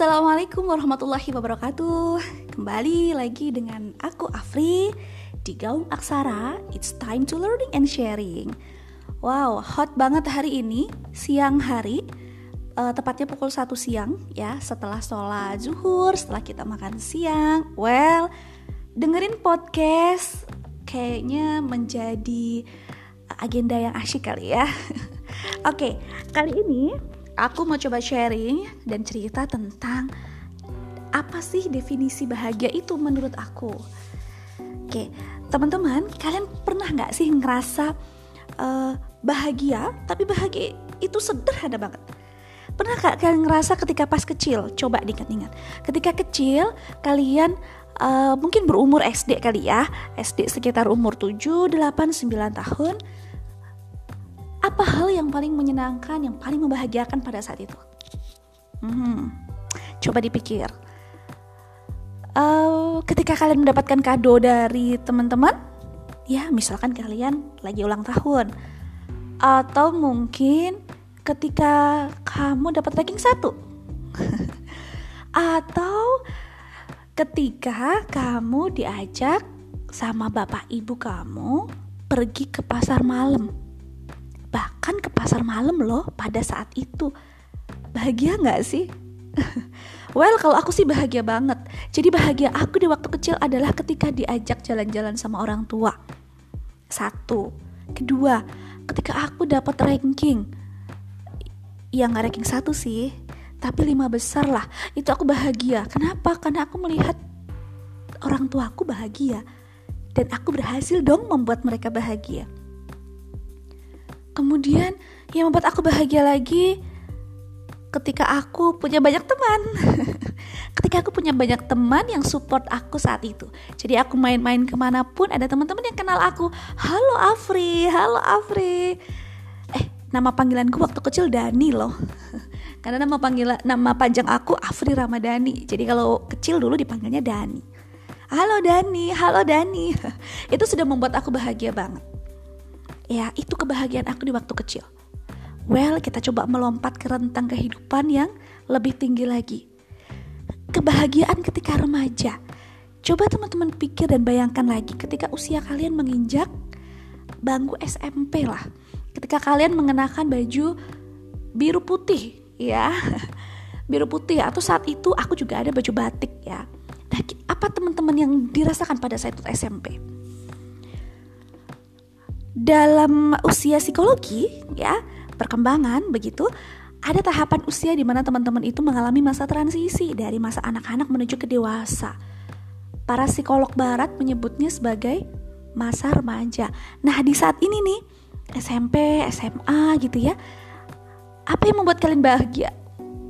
Assalamualaikum warahmatullahi wabarakatuh. Kembali lagi dengan aku Afri Di Gaung Aksara. It's time to learning and sharing. Wow, hot banget hari ini Siang hari. Uh, Tepatnya pukul 1 siang ya Setelah sholat zuhur Setelah kita makan siang. Well, dengerin podcast Kayaknya menjadi agenda yang asyik kali ya. Oke, okay, kali ini aku mau coba sharing dan cerita tentang apa sih definisi bahagia itu menurut aku. Oke, teman-teman, kalian pernah nggak sih ngerasa uh, bahagia, tapi bahagia itu sederhana banget? Pernah gak kalian ngerasa ketika pas kecil? Coba diingat-ingat. Ketika kecil, kalian uh, mungkin berumur SD kali ya, SD sekitar umur 7, 8, 9 tahun apa hal yang paling menyenangkan, yang paling membahagiakan pada saat itu? Hmm, coba dipikir. Uh, ketika kalian mendapatkan kado dari teman-teman, ya misalkan kalian lagi ulang tahun, atau mungkin ketika kamu dapat ranking satu, atau ketika kamu diajak sama bapak ibu kamu pergi ke pasar malam bahkan ke pasar malam loh pada saat itu. Bahagia nggak sih? Well kalau aku sih bahagia banget. Jadi bahagia aku di waktu kecil adalah ketika diajak jalan-jalan sama orang tua. Satu. Kedua ketika aku dapat ranking. Yang nggak ranking satu sih tapi lima besar lah. Itu aku bahagia. Kenapa? Karena aku melihat orang tua aku bahagia. Dan aku berhasil dong membuat mereka bahagia Kemudian yang membuat aku bahagia lagi ketika aku punya banyak teman. ketika aku punya banyak teman yang support aku saat itu. Jadi aku main-main ke mana pun ada teman-teman yang kenal aku. Halo Afri, halo Afri. Eh, nama panggilanku waktu kecil Dani loh. Karena nama panggilan nama panjang aku Afri Ramadhani. Jadi kalau kecil dulu dipanggilnya Dani. Halo Dani, halo Dani. Itu sudah membuat aku bahagia banget. Ya, itu kebahagiaan aku di waktu kecil. Well, kita coba melompat ke rentang kehidupan yang lebih tinggi lagi. Kebahagiaan ketika remaja. Coba teman-teman pikir dan bayangkan lagi ketika usia kalian menginjak bangku SMP lah. Ketika kalian mengenakan baju biru putih, ya. Biru putih atau saat itu aku juga ada baju batik ya. Nah, apa teman-teman yang dirasakan pada saat itu SMP? Dalam usia psikologi ya perkembangan begitu ada tahapan usia di mana teman-teman itu mengalami masa transisi dari masa anak-anak menuju ke dewasa. Para psikolog barat menyebutnya sebagai masa remaja. Nah, di saat ini nih SMP, SMA gitu ya. Apa yang membuat kalian bahagia?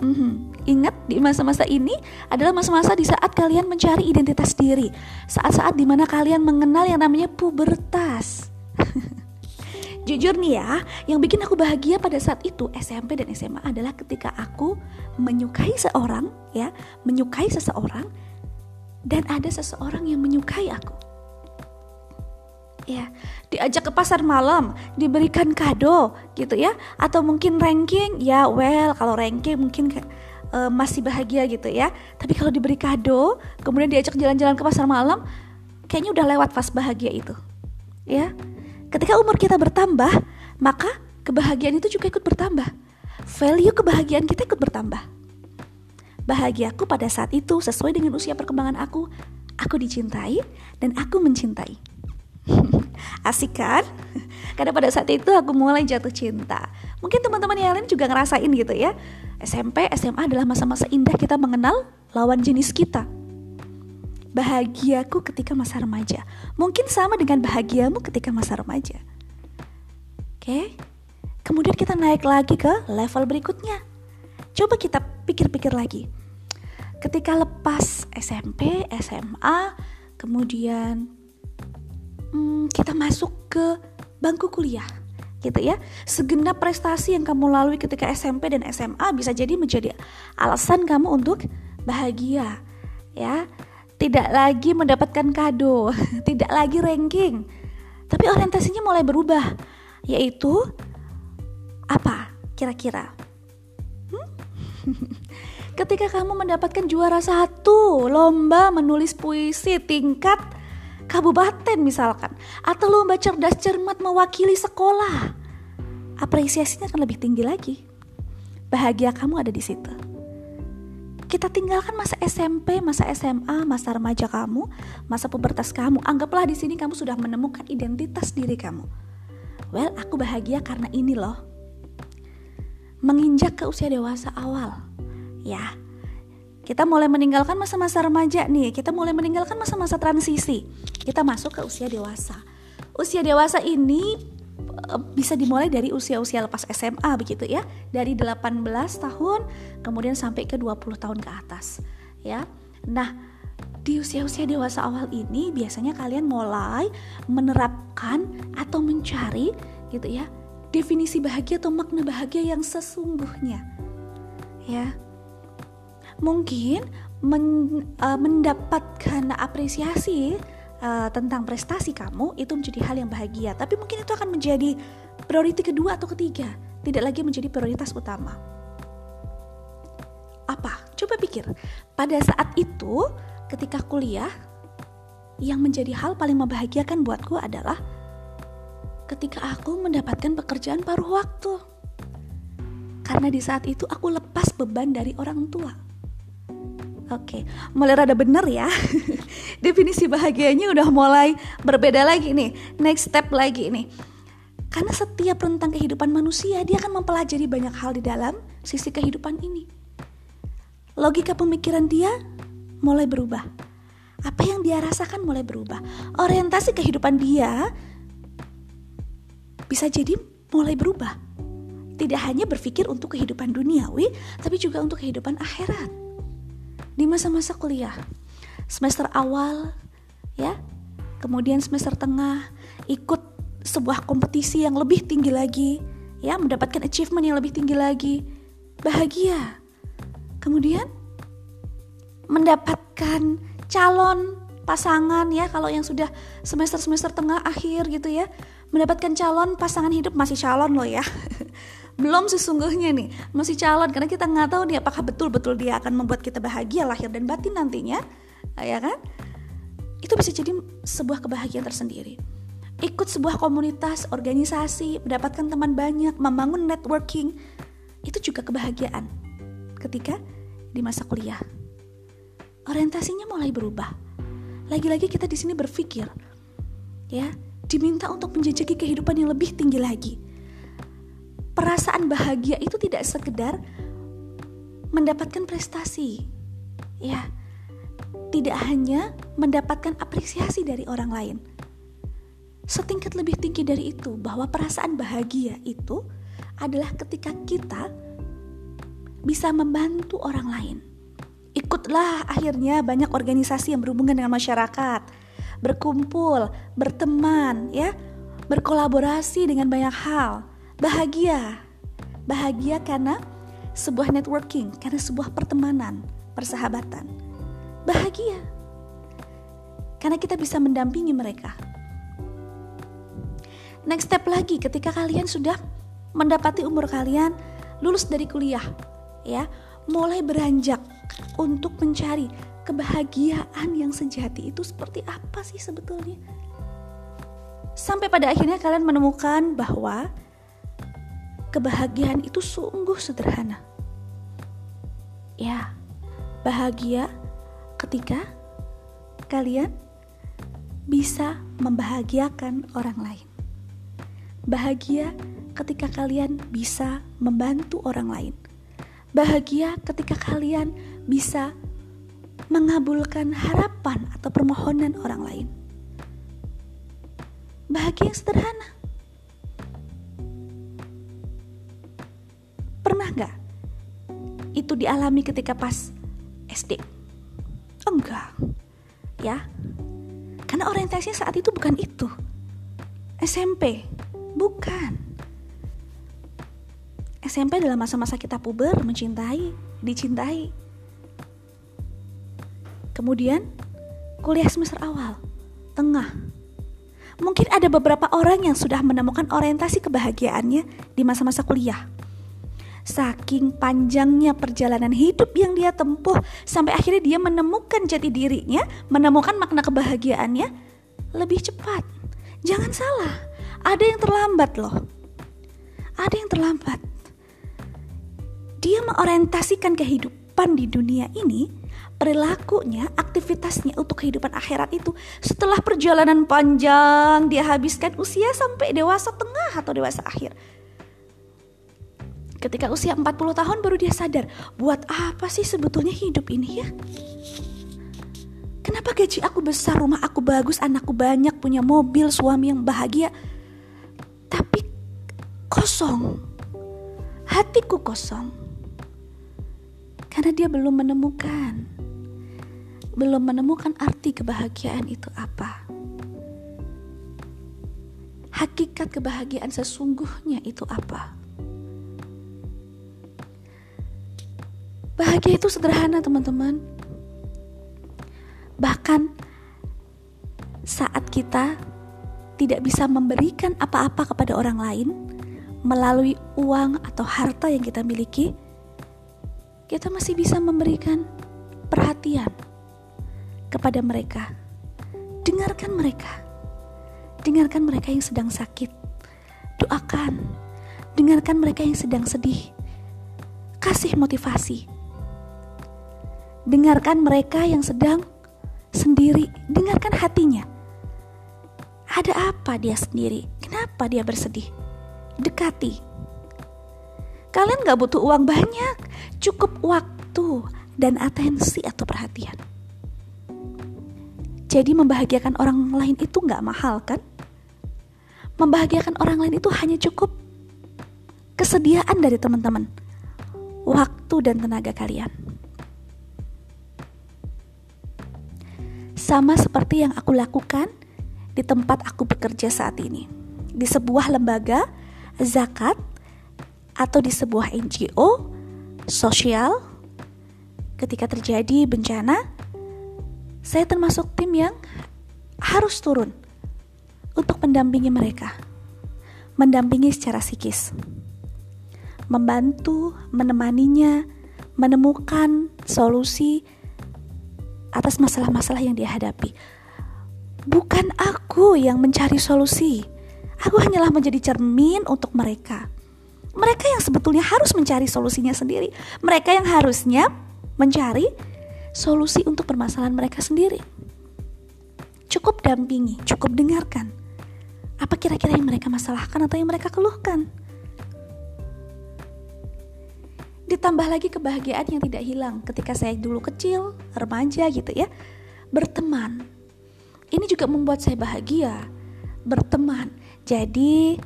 Hmm, ingat di masa-masa ini adalah masa-masa di saat kalian mencari identitas diri. Saat-saat di mana kalian mengenal yang namanya pubertas. Jujur nih ya, yang bikin aku bahagia pada saat itu SMP dan SMA adalah ketika aku menyukai seorang ya, menyukai seseorang dan ada seseorang yang menyukai aku. Ya, diajak ke pasar malam, diberikan kado gitu ya, atau mungkin ranking ya, well kalau ranking mungkin uh, masih bahagia gitu ya. Tapi kalau diberi kado, kemudian diajak jalan-jalan ke pasar malam, kayaknya udah lewat pas bahagia itu. Ya, Ketika umur kita bertambah, maka kebahagiaan itu juga ikut bertambah. Value kebahagiaan kita ikut bertambah. Bahagiaku pada saat itu sesuai dengan usia perkembangan aku. Aku dicintai dan aku mencintai. Asik kan? Karena pada saat itu aku mulai jatuh cinta. Mungkin teman-teman yang lain juga ngerasain gitu ya. SMP, SMA adalah masa-masa indah kita mengenal lawan jenis kita bahagiaku ketika masa remaja. Mungkin sama dengan bahagiamu ketika masa remaja. Oke. Kemudian kita naik lagi ke level berikutnya. Coba kita pikir-pikir lagi. Ketika lepas SMP, SMA, kemudian hmm, kita masuk ke bangku kuliah gitu ya. Segenap prestasi yang kamu lalui ketika SMP dan SMA bisa jadi menjadi alasan kamu untuk bahagia ya tidak lagi mendapatkan kado, tidak lagi ranking. Tapi orientasinya mulai berubah, yaitu apa kira-kira? Hmm? ketika kamu mendapatkan juara satu lomba menulis puisi tingkat kabupaten misalkan atau lomba cerdas cermat mewakili sekolah apresiasinya akan lebih tinggi lagi bahagia kamu ada di situ kita tinggalkan masa SMP, masa SMA, masa remaja kamu, masa pubertas kamu. Anggaplah di sini kamu sudah menemukan identitas diri kamu. Well, aku bahagia karena ini loh. Menginjak ke usia dewasa awal. Ya. Kita mulai meninggalkan masa-masa remaja nih, kita mulai meninggalkan masa-masa transisi. Kita masuk ke usia dewasa. Usia dewasa ini bisa dimulai dari usia-usia lepas SMA begitu ya. Dari 18 tahun kemudian sampai ke 20 tahun ke atas ya. Nah di usia-usia dewasa awal ini biasanya kalian mulai menerapkan atau mencari gitu ya definisi bahagia atau makna bahagia yang sesungguhnya ya. Mungkin men, uh, mendapatkan apresiasi uh, tentang prestasi kamu itu menjadi hal yang bahagia, tapi mungkin itu akan menjadi prioritas kedua atau ketiga, tidak lagi menjadi prioritas utama. Apa? Coba pikir. Pada saat itu, ketika kuliah, yang menjadi hal paling membahagiakan buatku adalah ketika aku mendapatkan pekerjaan paruh waktu. Karena di saat itu aku lepas beban dari orang tua Oke, okay. mulai rada bener ya. Definisi bahagianya udah mulai berbeda lagi nih. Next step lagi nih. Karena setiap rentang kehidupan manusia dia akan mempelajari banyak hal di dalam sisi kehidupan ini. Logika pemikiran dia mulai berubah. Apa yang dia rasakan mulai berubah. Orientasi kehidupan dia bisa jadi mulai berubah. Tidak hanya berpikir untuk kehidupan duniawi, tapi juga untuk kehidupan akhirat di masa-masa kuliah. Semester awal ya, kemudian semester tengah ikut sebuah kompetisi yang lebih tinggi lagi, ya, mendapatkan achievement yang lebih tinggi lagi. Bahagia. Kemudian mendapatkan calon pasangan ya kalau yang sudah semester-semester tengah akhir gitu ya mendapatkan calon pasangan hidup masih calon loh ya belum sesungguhnya nih masih calon. Karena kita nggak tahu nih apakah betul-betul dia akan membuat kita bahagia lahir dan batin nantinya ya kan? Itu bisa jadi sebuah kebahagiaan tersendiri. Ikut sebuah komunitas organisasi mendapatkan teman banyak membangun networking itu juga kebahagiaan ketika di masa kuliah. Orientasinya mulai berubah. Lagi-lagi kita di sini berpikir ya diminta untuk menjajaki kehidupan yang lebih tinggi lagi perasaan bahagia itu tidak sekedar mendapatkan prestasi. Ya, tidak hanya mendapatkan apresiasi dari orang lain. Setingkat lebih tinggi dari itu, bahwa perasaan bahagia itu adalah ketika kita bisa membantu orang lain. Ikutlah akhirnya banyak organisasi yang berhubungan dengan masyarakat, berkumpul, berteman, ya, berkolaborasi dengan banyak hal bahagia. Bahagia karena sebuah networking, karena sebuah pertemanan, persahabatan. Bahagia. Karena kita bisa mendampingi mereka. Next step lagi ketika kalian sudah mendapati umur kalian lulus dari kuliah, ya, mulai beranjak untuk mencari kebahagiaan yang sejati itu seperti apa sih sebetulnya? Sampai pada akhirnya kalian menemukan bahwa kebahagiaan itu sungguh sederhana. Ya, bahagia ketika kalian bisa membahagiakan orang lain. Bahagia ketika kalian bisa membantu orang lain. Bahagia ketika kalian bisa mengabulkan harapan atau permohonan orang lain. Bahagia yang sederhana itu dialami ketika pas SD? Enggak, ya. Karena orientasinya saat itu bukan itu. SMP, bukan. SMP adalah masa-masa kita puber, mencintai, dicintai. Kemudian kuliah semester awal, tengah. Mungkin ada beberapa orang yang sudah menemukan orientasi kebahagiaannya di masa-masa kuliah saking panjangnya perjalanan hidup yang dia tempuh sampai akhirnya dia menemukan jati dirinya, menemukan makna kebahagiaannya lebih cepat. Jangan salah, ada yang terlambat loh. Ada yang terlambat. Dia mengorientasikan kehidupan di dunia ini, perilakunya, aktivitasnya untuk kehidupan akhirat itu setelah perjalanan panjang dia habiskan usia sampai dewasa tengah atau dewasa akhir Ketika usia 40 tahun baru dia sadar, buat apa sih sebetulnya hidup ini ya? Kenapa gaji aku besar, rumah aku bagus, anakku banyak, punya mobil, suami yang bahagia, tapi kosong. Hatiku kosong. Karena dia belum menemukan belum menemukan arti kebahagiaan itu apa. Hakikat kebahagiaan sesungguhnya itu apa? Bahagia itu sederhana, teman-teman. Bahkan saat kita tidak bisa memberikan apa-apa kepada orang lain melalui uang atau harta yang kita miliki, kita masih bisa memberikan perhatian kepada mereka. Dengarkan mereka. Dengarkan mereka yang sedang sakit. Doakan. Dengarkan mereka yang sedang sedih. Kasih motivasi Dengarkan mereka yang sedang sendiri, dengarkan hatinya. Ada apa dia sendiri? Kenapa dia bersedih? Dekati. Kalian gak butuh uang banyak, cukup waktu dan atensi atau perhatian. Jadi membahagiakan orang lain itu gak mahal kan? Membahagiakan orang lain itu hanya cukup kesediaan dari teman-teman, waktu dan tenaga kalian. Sama seperti yang aku lakukan di tempat aku bekerja saat ini. Di sebuah lembaga zakat atau di sebuah NGO sosial ketika terjadi bencana saya termasuk tim yang harus turun untuk mendampingi mereka. Mendampingi secara psikis. Membantu, menemaninya, menemukan solusi atas masalah-masalah yang dia hadapi. Bukan aku yang mencari solusi. Aku hanyalah menjadi cermin untuk mereka. Mereka yang sebetulnya harus mencari solusinya sendiri. Mereka yang harusnya mencari solusi untuk permasalahan mereka sendiri. Cukup dampingi, cukup dengarkan. Apa kira-kira yang mereka masalahkan atau yang mereka keluhkan? Ditambah lagi kebahagiaan yang tidak hilang ketika saya dulu kecil, remaja gitu ya. Berteman. Ini juga membuat saya bahagia. Berteman. Jadi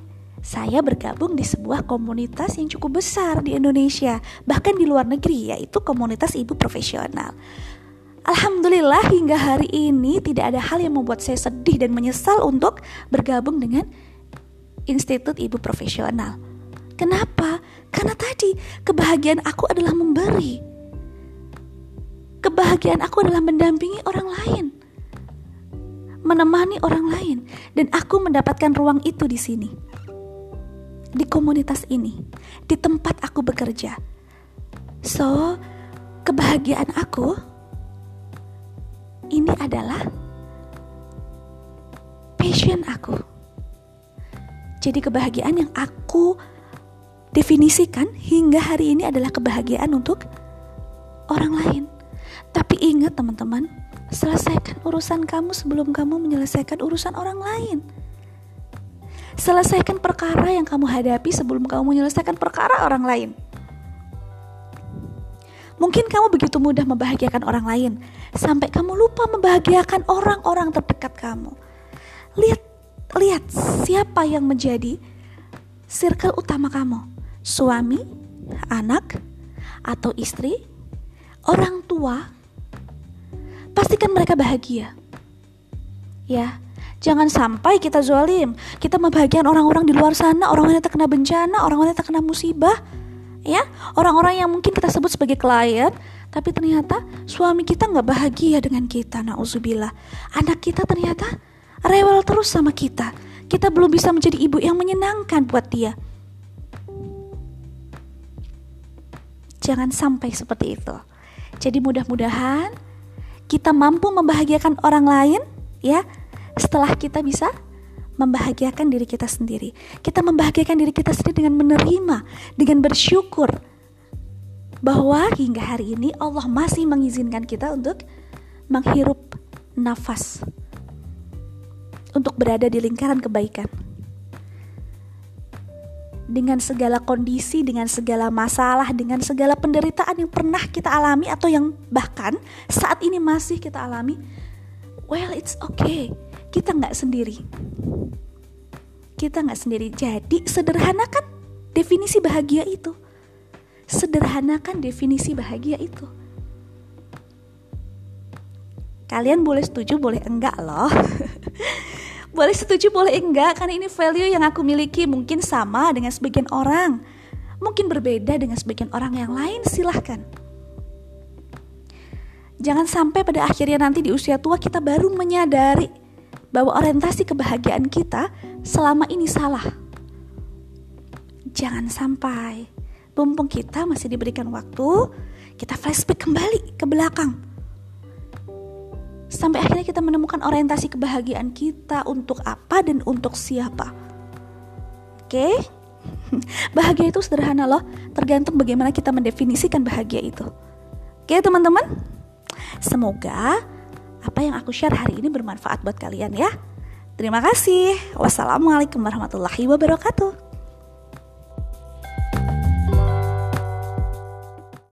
saya bergabung di sebuah komunitas yang cukup besar di Indonesia, bahkan di luar negeri, yaitu komunitas ibu profesional. Alhamdulillah hingga hari ini tidak ada hal yang membuat saya sedih dan menyesal untuk bergabung dengan Institut Ibu Profesional. Kenapa? Karena tadi kebahagiaan aku adalah memberi. Kebahagiaan aku adalah mendampingi orang lain. Menemani orang lain dan aku mendapatkan ruang itu di sini. Di komunitas ini, di tempat aku bekerja. So, kebahagiaan aku ini adalah passion aku. Jadi kebahagiaan yang aku definisikan hingga hari ini adalah kebahagiaan untuk orang lain. Tapi ingat teman-teman, selesaikan urusan kamu sebelum kamu menyelesaikan urusan orang lain. Selesaikan perkara yang kamu hadapi sebelum kamu menyelesaikan perkara orang lain. Mungkin kamu begitu mudah membahagiakan orang lain sampai kamu lupa membahagiakan orang-orang terdekat kamu. Lihat, lihat siapa yang menjadi circle utama kamu suami, anak, atau istri, orang tua, pastikan mereka bahagia. Ya, jangan sampai kita zolim, kita membahagiakan orang-orang di luar sana, orang-orang yang terkena bencana, orang-orang yang terkena musibah, ya, orang-orang yang mungkin kita sebut sebagai klien, tapi ternyata suami kita nggak bahagia dengan kita, nauzubillah. Anak kita ternyata rewel terus sama kita. Kita belum bisa menjadi ibu yang menyenangkan buat dia. Jangan sampai seperti itu. Jadi mudah-mudahan kita mampu membahagiakan orang lain ya setelah kita bisa membahagiakan diri kita sendiri. Kita membahagiakan diri kita sendiri dengan menerima, dengan bersyukur bahwa hingga hari ini Allah masih mengizinkan kita untuk menghirup nafas untuk berada di lingkaran kebaikan. Dengan segala kondisi, dengan segala masalah, dengan segala penderitaan yang pernah kita alami atau yang bahkan saat ini masih kita alami, well it's okay, kita nggak sendiri. Kita nggak sendiri. Jadi sederhanakan definisi bahagia itu. Sederhanakan definisi bahagia itu. Kalian boleh setuju, boleh enggak loh. boleh setuju boleh enggak? Karena ini value yang aku miliki mungkin sama dengan sebagian orang. Mungkin berbeda dengan sebagian orang yang lain silahkan. Jangan sampai pada akhirnya nanti di usia tua kita baru menyadari bahwa orientasi kebahagiaan kita selama ini salah. Jangan sampai. Mumpung kita masih diberikan waktu kita flashback kembali ke belakang sampai akhirnya kita menemukan orientasi kebahagiaan kita untuk apa dan untuk siapa. Oke? Okay? Bahagia itu sederhana loh, tergantung bagaimana kita mendefinisikan bahagia itu. Oke, okay, teman-teman? Semoga apa yang aku share hari ini bermanfaat buat kalian ya. Terima kasih. Wassalamualaikum warahmatullahi wabarakatuh.